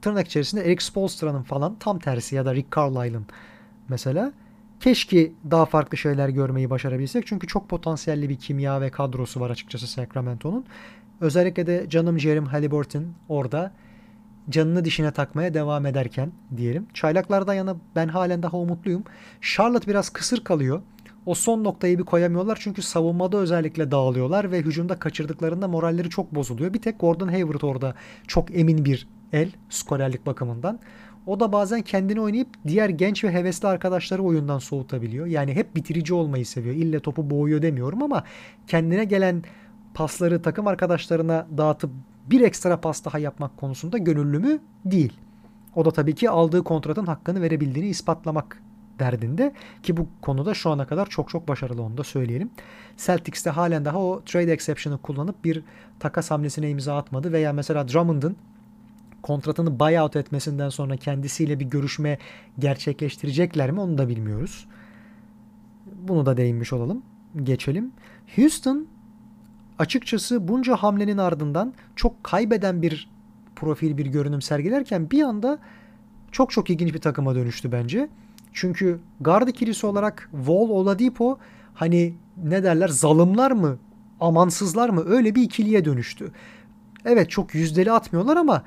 Speaker 1: tırnak içerisinde Eric Spoelstra'nın falan tam tersi ya da Rick Carlisle'ın mesela. Keşke daha farklı şeyler görmeyi başarabilsek. Çünkü çok potansiyelli bir kimya ve kadrosu var açıkçası Sacramento'nun. Özellikle de canım Jerem Halliburton orada canını dişine takmaya devam ederken diyelim. Çaylaklardan yana ben halen daha umutluyum. Charlotte biraz kısır kalıyor. O son noktayı bir koyamıyorlar çünkü savunmada özellikle dağılıyorlar ve hücumda kaçırdıklarında moralleri çok bozuluyor. Bir tek Gordon Hayward orada çok emin bir el skorerlik bakımından. O da bazen kendini oynayıp diğer genç ve hevesli arkadaşları oyundan soğutabiliyor. Yani hep bitirici olmayı seviyor. İlle topu boğuyor demiyorum ama kendine gelen pasları takım arkadaşlarına dağıtıp bir ekstra pas daha yapmak konusunda gönüllü mü? Değil. O da tabii ki aldığı kontratın hakkını verebildiğini ispatlamak derdinde ki bu konuda şu ana kadar çok çok başarılı onu da söyleyelim. Celtics de halen daha o trade exception'ı kullanıp bir takas hamlesine imza atmadı veya mesela Drummond'ın kontratını buyout etmesinden sonra kendisiyle bir görüşme gerçekleştirecekler mi onu da bilmiyoruz. Bunu da değinmiş olalım. Geçelim. Houston açıkçası bunca hamlenin ardından çok kaybeden bir profil bir görünüm sergilerken bir anda çok çok ilginç bir takıma dönüştü bence. Çünkü guard ikilisi olarak Wall Oladipo hani ne derler zalimler mı amansızlar mı öyle bir ikiliye dönüştü. Evet çok yüzdeli atmıyorlar ama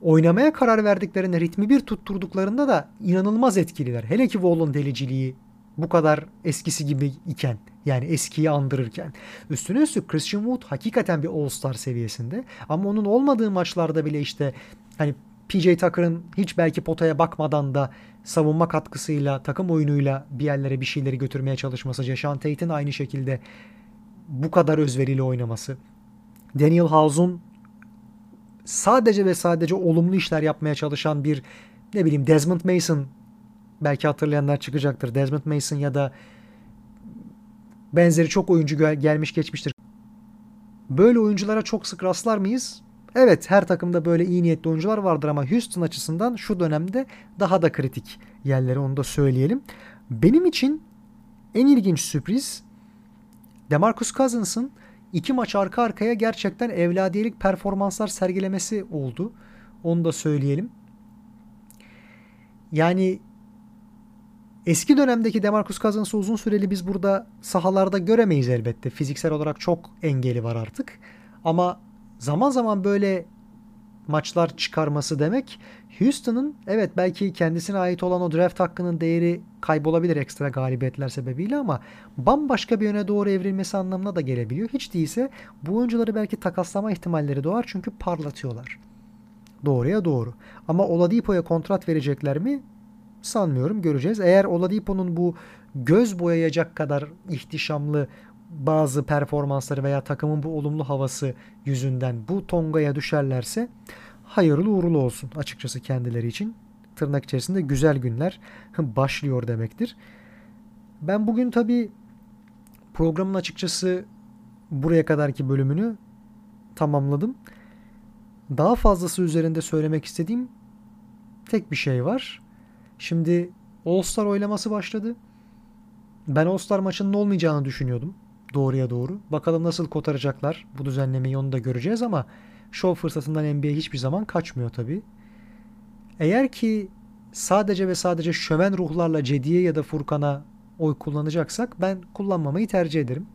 Speaker 1: oynamaya karar verdiklerinde ritmi bir tutturduklarında da inanılmaz etkililer. Hele ki Wall'un deliciliği bu kadar eskisi gibi iken yani eskiyi andırırken. Üstüne üstlük Christian Wood hakikaten bir All-Star seviyesinde ama onun olmadığı maçlarda bile işte hani PJ Tucker'ın hiç belki potaya bakmadan da savunma katkısıyla, takım oyunuyla bir yerlere bir şeyleri götürmeye çalışması, Jason Tate'in aynı şekilde bu kadar özverili oynaması, Daniel House'un sadece ve sadece olumlu işler yapmaya çalışan bir ne bileyim Desmond Mason belki hatırlayanlar çıkacaktır. Desmond Mason ya da benzeri çok oyuncu gelmiş geçmiştir. Böyle oyunculara çok sık rastlar mıyız? Evet her takımda böyle iyi niyetli oyuncular vardır ama Houston açısından şu dönemde daha da kritik yerleri onu da söyleyelim. Benim için en ilginç sürpriz DeMarcus Cousins'ın iki maç arka arkaya gerçekten evladiyelik performanslar sergilemesi oldu. Onu da söyleyelim. Yani eski dönemdeki DeMarcus Cousins'ı uzun süreli biz burada sahalarda göremeyiz elbette. Fiziksel olarak çok engeli var artık. Ama zaman zaman böyle maçlar çıkarması demek Houston'ın evet belki kendisine ait olan o draft hakkının değeri kaybolabilir ekstra galibiyetler sebebiyle ama bambaşka bir yöne doğru evrilmesi anlamına da gelebiliyor. Hiç değilse bu oyuncuları belki takaslama ihtimalleri doğar çünkü parlatıyorlar. Doğruya doğru. Ama Oladipo'ya kontrat verecekler mi? sanmıyorum. Göreceğiz. Eğer Oladipo'nun bu göz boyayacak kadar ihtişamlı bazı performansları veya takımın bu olumlu havası yüzünden bu Tonga'ya düşerlerse hayırlı uğurlu olsun açıkçası kendileri için. Tırnak içerisinde güzel günler başlıyor demektir. Ben bugün tabii programın açıkçası buraya kadarki bölümünü tamamladım. Daha fazlası üzerinde söylemek istediğim tek bir şey var. Şimdi All-Star oylaması başladı. Ben All-Star maçının olmayacağını düşünüyordum. Doğruya doğru. Bakalım nasıl kotaracaklar bu düzenlemeyi onu da göreceğiz ama şov fırsatından NBA hiçbir zaman kaçmıyor tabii. Eğer ki sadece ve sadece şöven ruhlarla Cediye ya da Furkan'a oy kullanacaksak ben kullanmamayı tercih ederim.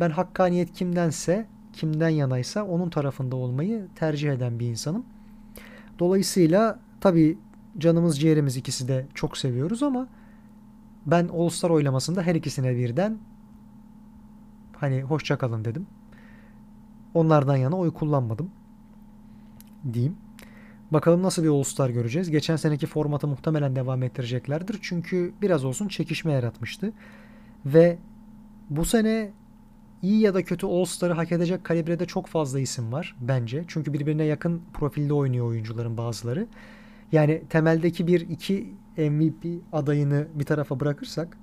Speaker 1: Ben hakkaniyet kimdense, kimden yanaysa onun tarafında olmayı tercih eden bir insanım. Dolayısıyla tabii canımız ciğerimiz ikisi de çok seviyoruz ama ben All Star oylamasında her ikisine birden hani hoşça kalın dedim. Onlardan yana oy kullanmadım diyeyim. Bakalım nasıl bir All-Star göreceğiz. Geçen seneki formatı muhtemelen devam ettireceklerdir. Çünkü biraz olsun çekişme yaratmıştı. Ve bu sene iyi ya da kötü All-Star'ı hak edecek kalibrede çok fazla isim var bence. Çünkü birbirine yakın profilde oynuyor oyuncuların bazıları. Yani temeldeki bir iki MVP adayını bir tarafa bırakırsak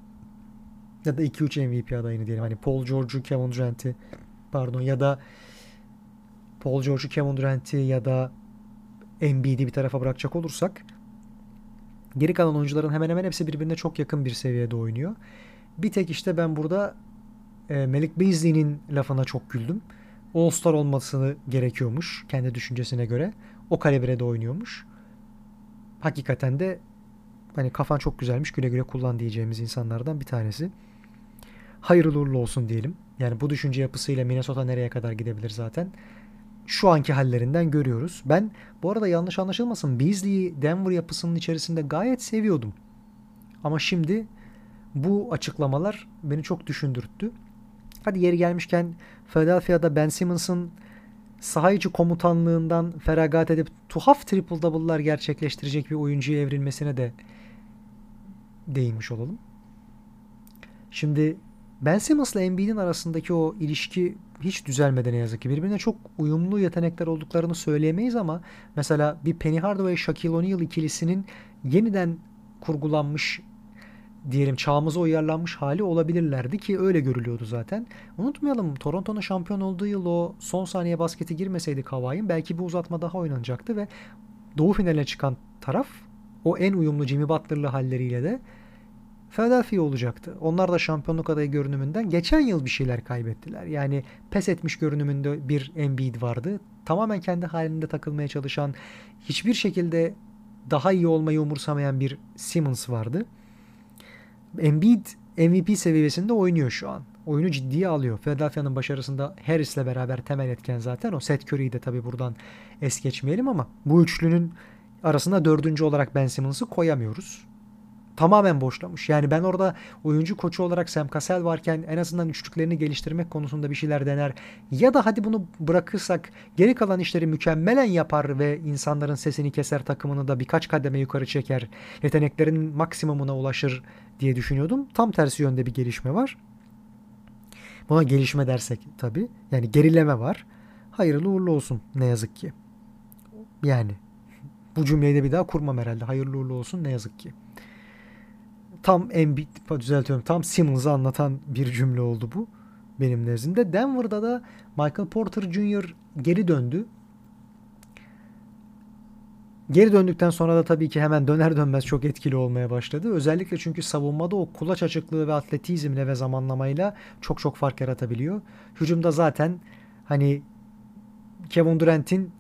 Speaker 1: ya da 2-3 MVP adayını diyelim. Hani Paul George'u, Kevin Durant'i pardon ya da Paul George'u, Kevin Durant'i ya da Embiid'i bir tarafa bırakacak olursak geri kalan oyuncuların hemen hemen hepsi birbirine çok yakın bir seviyede oynuyor. Bir tek işte ben burada e, Malik Beasley'nin lafına çok güldüm. All-Star olmasını gerekiyormuş kendi düşüncesine göre. O kalibrede oynuyormuş. Hakikaten de hani kafan çok güzelmiş güle güle kullan diyeceğimiz insanlardan bir tanesi. Hayırlı uğurlu olsun diyelim. Yani bu düşünce yapısıyla Minnesota nereye kadar gidebilir zaten şu anki hallerinden görüyoruz. Ben bu arada yanlış anlaşılmasın Beasley'i Denver yapısının içerisinde gayet seviyordum. Ama şimdi bu açıklamalar beni çok düşündürttü. Hadi yeri gelmişken Philadelphia'da Ben Simmons'ın saha içi komutanlığından feragat edip tuhaf triple double'lar gerçekleştirecek bir oyuncuya evrilmesine de değinmiş olalım. Şimdi Ben Simmons'la Embiid'in arasındaki o ilişki hiç düzelmedi ne yazık ki. Birbirine çok uyumlu yetenekler olduklarını söyleyemeyiz ama mesela bir Penny Hardaway Shaquille O'Neal ikilisinin yeniden kurgulanmış diyelim çağımıza uyarlanmış hali olabilirlerdi ki öyle görülüyordu zaten. Unutmayalım Toronto'nun şampiyon olduğu yıl o son saniye basketi girmeseydi Kawhi'nin belki bir uzatma daha oynanacaktı ve doğu finaline çıkan taraf o en uyumlu Jimmy Butler'lı halleriyle de Philadelphia olacaktı. Onlar da şampiyonluk adayı görünümünden geçen yıl bir şeyler kaybettiler. Yani pes etmiş görünümünde bir Embiid vardı. Tamamen kendi halinde takılmaya çalışan, hiçbir şekilde daha iyi olmayı umursamayan bir Simmons vardı. Embiid MVP seviyesinde oynuyor şu an. Oyunu ciddiye alıyor. Philadelphia'nın başarısında Harris'le beraber temel etken zaten o. Seth Curry'i de tabii buradan es geçmeyelim ama bu üçlünün arasında dördüncü olarak Ben Simmons'ı koyamıyoruz tamamen boşlamış. Yani ben orada oyuncu koçu olarak Sam Cassell varken en azından üçlüklerini geliştirmek konusunda bir şeyler dener. Ya da hadi bunu bırakırsak geri kalan işleri mükemmelen yapar ve insanların sesini keser takımını da birkaç kademe yukarı çeker. Yeteneklerin maksimumuna ulaşır diye düşünüyordum. Tam tersi yönde bir gelişme var. Buna gelişme dersek tabii. Yani gerileme var. Hayırlı uğurlu olsun ne yazık ki. Yani bu cümleyi de bir daha kurmam herhalde. Hayırlı uğurlu olsun ne yazık ki tam Embiid düzeltiyorum tam Simmons'ı anlatan bir cümle oldu bu benim nezdimde. Denver'da da Michael Porter Jr. geri döndü. Geri döndükten sonra da tabii ki hemen döner dönmez çok etkili olmaya başladı. Özellikle çünkü savunmada o kulaç açıklığı ve atletizmle ve zamanlamayla çok çok fark yaratabiliyor. Hücumda zaten hani Kevin Durant'in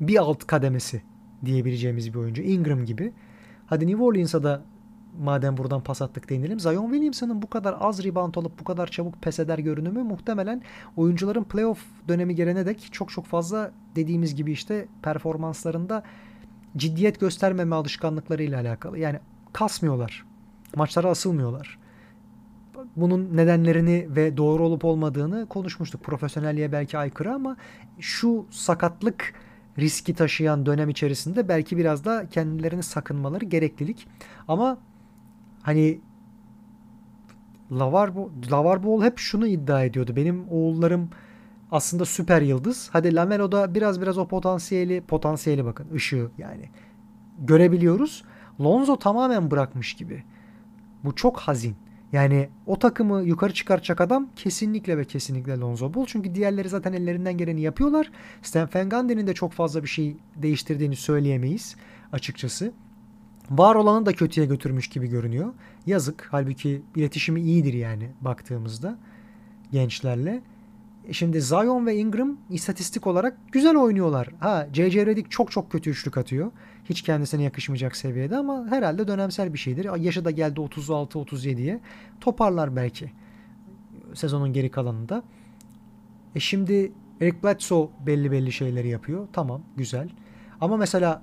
Speaker 1: bir alt kademesi diyebileceğimiz bir oyuncu. Ingram gibi. Hadi New Orleans'a da madem buradan pas attık değinelim. Zion Williamson'ın bu kadar az rebound alıp bu kadar çabuk pes eder görünümü muhtemelen oyuncuların playoff dönemi gelene dek çok çok fazla dediğimiz gibi işte performanslarında ciddiyet göstermeme alışkanlıkları ile alakalı. Yani kasmıyorlar. Maçlara asılmıyorlar. Bunun nedenlerini ve doğru olup olmadığını konuşmuştuk. Profesyonelliğe belki aykırı ama şu sakatlık riski taşıyan dönem içerisinde belki biraz da kendilerini sakınmaları gereklilik. Ama hani Lavar, Lavar Ball hep şunu iddia ediyordu. Benim oğullarım aslında süper yıldız. Hadi Lamelo da biraz biraz o potansiyeli potansiyeli bakın ışığı yani görebiliyoruz. Lonzo tamamen bırakmış gibi. Bu çok hazin. Yani o takımı yukarı çıkartacak adam kesinlikle ve kesinlikle Lonzo Ball. Çünkü diğerleri zaten ellerinden geleni yapıyorlar. Stan Van Gundy'nin de çok fazla bir şey değiştirdiğini söyleyemeyiz açıkçası. Var olanı da kötüye götürmüş gibi görünüyor. Yazık. Halbuki iletişimi iyidir yani baktığımızda gençlerle. E şimdi Zion ve Ingram istatistik olarak güzel oynuyorlar. Ha JJ Redick çok çok kötü üçlük atıyor. Hiç kendisine yakışmayacak seviyede ama herhalde dönemsel bir şeydir. Yaşı da geldi 36-37'ye. Toparlar belki sezonun geri kalanında. E şimdi Eric Bledsoe belli belli şeyleri yapıyor. Tamam güzel. Ama mesela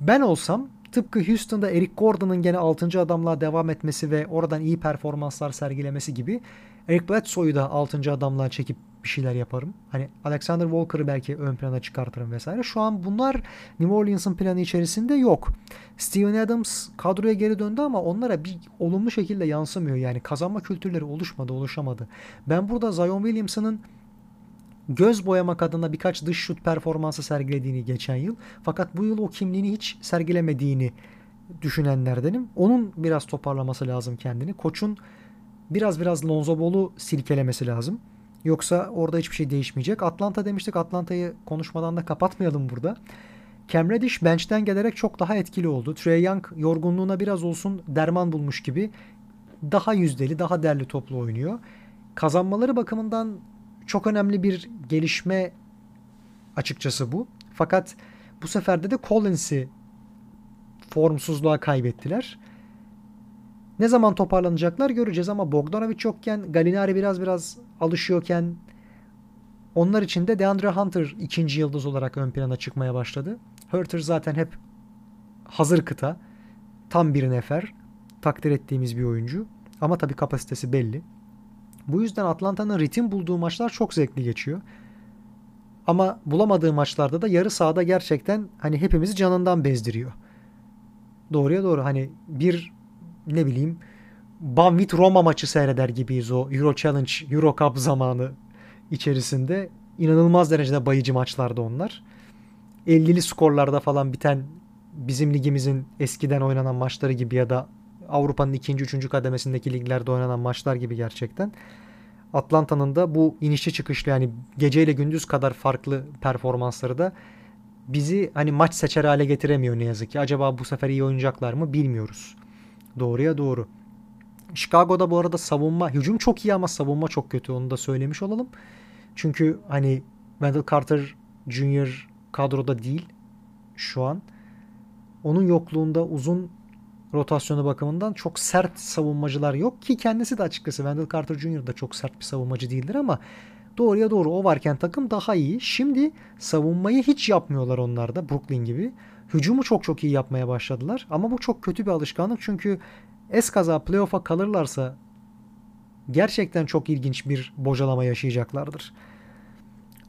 Speaker 1: ben olsam tıpkı Houston'da Eric Gordon'ın gene 6. adamlığa devam etmesi ve oradan iyi performanslar sergilemesi gibi Eric Bledsoe'yu da 6. adamlığa çekip bir şeyler yaparım. Hani Alexander Walker'ı belki ön plana çıkartırım vesaire. Şu an bunlar New Orleans'ın planı içerisinde yok. Steven Adams kadroya geri döndü ama onlara bir olumlu şekilde yansımıyor. Yani kazanma kültürleri oluşmadı, oluşamadı. Ben burada Zion Williamson'ın göz boyamak adına birkaç dış şut performansı sergilediğini geçen yıl. Fakat bu yıl o kimliğini hiç sergilemediğini düşünenlerdenim. Onun biraz toparlaması lazım kendini. Koçun biraz biraz Lonzo Ball'u silkelemesi lazım. Yoksa orada hiçbir şey değişmeyecek. Atlanta demiştik. Atlanta'yı konuşmadan da kapatmayalım burada. Cam Reddish bench'ten gelerek çok daha etkili oldu. Trey Young yorgunluğuna biraz olsun derman bulmuş gibi daha yüzdeli, daha derli toplu oynuyor. Kazanmaları bakımından çok önemli bir gelişme açıkçası bu. Fakat bu sefer de Collins'i formsuzluğa kaybettiler. Ne zaman toparlanacaklar göreceğiz ama Bogdanovic yokken Galinari biraz biraz alışıyorken onlar için de DeAndre Hunter ikinci yıldız olarak ön plana çıkmaya başladı. Hunter zaten hep hazır kıta. Tam bir nefer. Takdir ettiğimiz bir oyuncu. Ama tabii kapasitesi belli. Bu yüzden Atlanta'nın ritim bulduğu maçlar çok zevkli geçiyor. Ama bulamadığı maçlarda da yarı sahada gerçekten hani hepimizi canından bezdiriyor. Doğruya doğru hani bir ne bileyim Banvit Roma maçı seyreder gibiyiz o Euro Challenge, Euro Cup zamanı içerisinde. inanılmaz derecede bayıcı maçlardı onlar. 50'li skorlarda falan biten bizim ligimizin eskiden oynanan maçları gibi ya da Avrupa'nın ikinci, üçüncü kademesindeki liglerde oynanan maçlar gibi gerçekten. Atlanta'nın da bu inişli çıkışlı yani geceyle gündüz kadar farklı performansları da bizi hani maç seçer hale getiremiyor ne yazık ki. Acaba bu sefer iyi oynayacaklar mı bilmiyoruz. Doğruya doğru. Chicago'da bu arada savunma, hücum çok iyi ama savunma çok kötü. Onu da söylemiş olalım. Çünkü hani Wendell Carter Jr. kadroda değil şu an. Onun yokluğunda uzun rotasyonu bakımından çok sert savunmacılar yok ki kendisi de açıkçası Wendell Carter Jr. da çok sert bir savunmacı değildir ama doğruya doğru o varken takım daha iyi. Şimdi savunmayı hiç yapmıyorlar onlar da Brooklyn gibi. Hücumu çok çok iyi yapmaya başladılar ama bu çok kötü bir alışkanlık çünkü eskaza playoff'a kalırlarsa gerçekten çok ilginç bir bocalama yaşayacaklardır.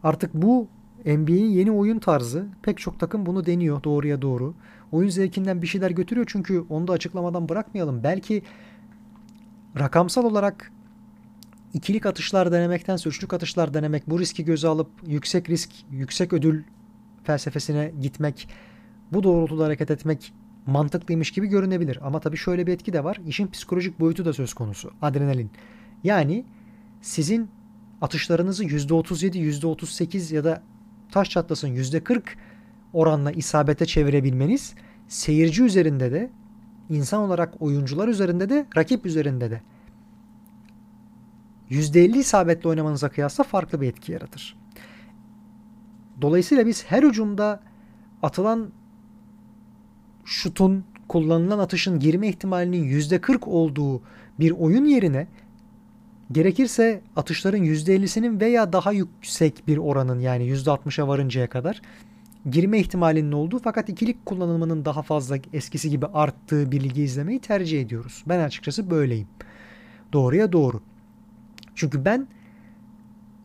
Speaker 1: Artık bu NBA'in yeni oyun tarzı. Pek çok takım bunu deniyor doğruya doğru. Oyun zevkinden bir şeyler götürüyor çünkü onu da açıklamadan bırakmayalım. Belki rakamsal olarak ikilik atışlar denemektense üçlük atışlar denemek, bu riski göze alıp yüksek risk, yüksek ödül felsefesine gitmek, bu doğrultuda hareket etmek mantıklıymış gibi görünebilir. Ama tabii şöyle bir etki de var. İşin psikolojik boyutu da söz konusu. Adrenalin. Yani sizin atışlarınızı %37, %38 ya da taş çatlasın %40 oranla isabete çevirebilmeniz seyirci üzerinde de insan olarak oyuncular üzerinde de rakip üzerinde de %50 isabetle oynamanıza kıyasla farklı bir etki yaratır. Dolayısıyla biz her hücumda atılan şutun kullanılan atışın girme ihtimalinin %40 olduğu bir oyun yerine gerekirse atışların %50'sinin veya daha yüksek bir oranın yani %60'a varıncaya kadar girme ihtimalinin olduğu fakat ikilik kullanımının daha fazla eskisi gibi arttığı bir ligi izlemeyi tercih ediyoruz. Ben açıkçası böyleyim. Doğruya doğru. Çünkü ben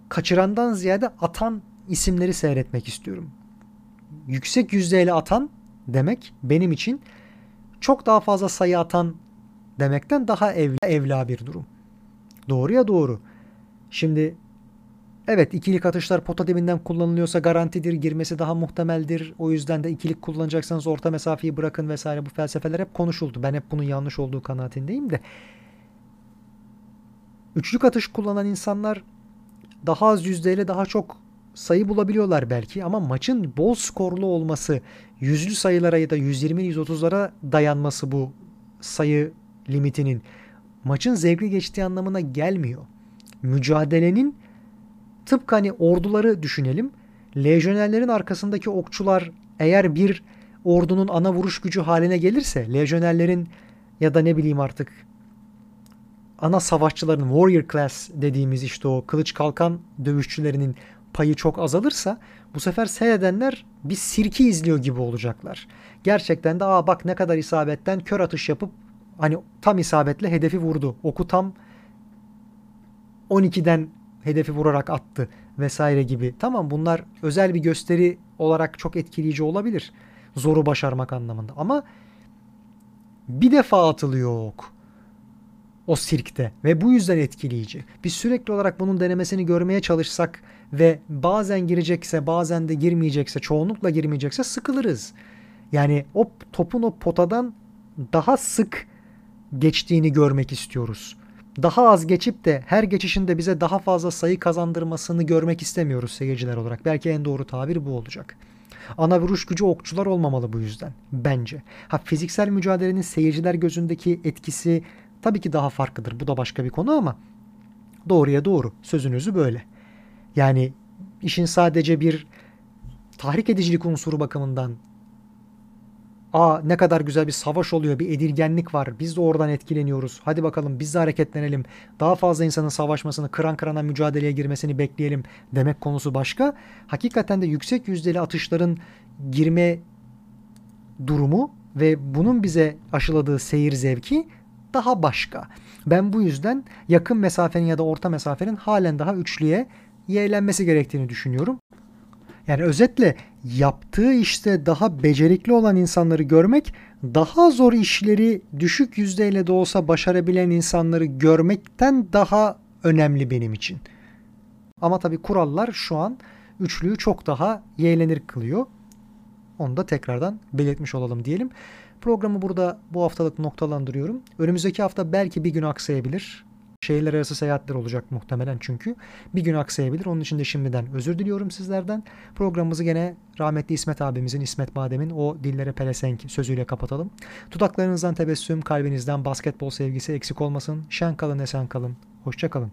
Speaker 1: kaçırandan ziyade atan isimleri seyretmek istiyorum. yüksek yüzdeyle atan demek benim için çok daha fazla sayı atan demekten daha evla, evla bir durum. Doğruya doğru. Şimdi evet ikilik atışlar pota dibinden kullanılıyorsa garantidir, girmesi daha muhtemeldir. O yüzden de ikilik kullanacaksanız orta mesafeyi bırakın vesaire bu felsefeler hep konuşuldu. Ben hep bunun yanlış olduğu kanaatindeyim de. Üçlük atış kullanan insanlar daha az yüzdeyle daha çok sayı bulabiliyorlar belki ama maçın bol skorlu olması, yüzlü sayılara ya da 120-130'lara dayanması bu sayı limitinin maçın zevkli geçtiği anlamına gelmiyor. Mücadelenin tıpkı hani orduları düşünelim. Lejyonerlerin arkasındaki okçular eğer bir ordunun ana vuruş gücü haline gelirse lejyonerlerin ya da ne bileyim artık ana savaşçıların warrior class dediğimiz işte o kılıç kalkan dövüşçülerinin payı çok azalırsa bu sefer seyredenler bir sirki izliyor gibi olacaklar. Gerçekten de aa bak ne kadar isabetten kör atış yapıp hani tam isabetle hedefi vurdu. Oku tam 12'den hedefi vurarak attı vesaire gibi. Tamam bunlar özel bir gösteri olarak çok etkileyici olabilir. Zoru başarmak anlamında. Ama bir defa atılıyor ok o sirkte ve bu yüzden etkileyici. Biz sürekli olarak bunun denemesini görmeye çalışsak ve bazen girecekse bazen de girmeyecekse çoğunlukla girmeyecekse sıkılırız. Yani o topun o potadan daha sık geçtiğini görmek istiyoruz. Daha az geçip de her geçişinde bize daha fazla sayı kazandırmasını görmek istemiyoruz seyirciler olarak. Belki en doğru tabir bu olacak. Ana vuruş gücü okçular olmamalı bu yüzden bence. Ha fiziksel mücadelenin seyirciler gözündeki etkisi tabii ki daha farklıdır. Bu da başka bir konu ama doğruya doğru. Sözünüzü böyle. Yani işin sadece bir tahrik edicilik unsuru bakımından Aa ne kadar güzel bir savaş oluyor, bir edilgenlik var. Biz de oradan etkileniyoruz. Hadi bakalım biz de hareketlenelim. Daha fazla insanın savaşmasını, kıran kırana mücadeleye girmesini bekleyelim demek konusu başka. Hakikaten de yüksek yüzdeli atışların girme durumu ve bunun bize aşıladığı seyir zevki daha başka. Ben bu yüzden yakın mesafenin ya da orta mesafenin halen daha üçlüye yeğlenmesi gerektiğini düşünüyorum. Yani özetle yaptığı işte daha becerikli olan insanları görmek, daha zor işleri düşük yüzdeyle de olsa başarabilen insanları görmekten daha önemli benim için. Ama tabii kurallar şu an üçlüyü çok daha yeğlenir kılıyor. Onu da tekrardan belirtmiş olalım diyelim. Programı burada bu haftalık noktalandırıyorum. Önümüzdeki hafta belki bir gün aksayabilir. Şehirler arası seyahatler olacak muhtemelen çünkü. Bir gün aksayabilir. Onun için de şimdiden özür diliyorum sizlerden. Programımızı gene rahmetli İsmet abimizin, İsmet Badem'in o dillere pelesenk sözüyle kapatalım. Dudaklarınızdan tebessüm, kalbinizden basketbol sevgisi eksik olmasın. Şen kalın, esen kalın. Hoşça kalın.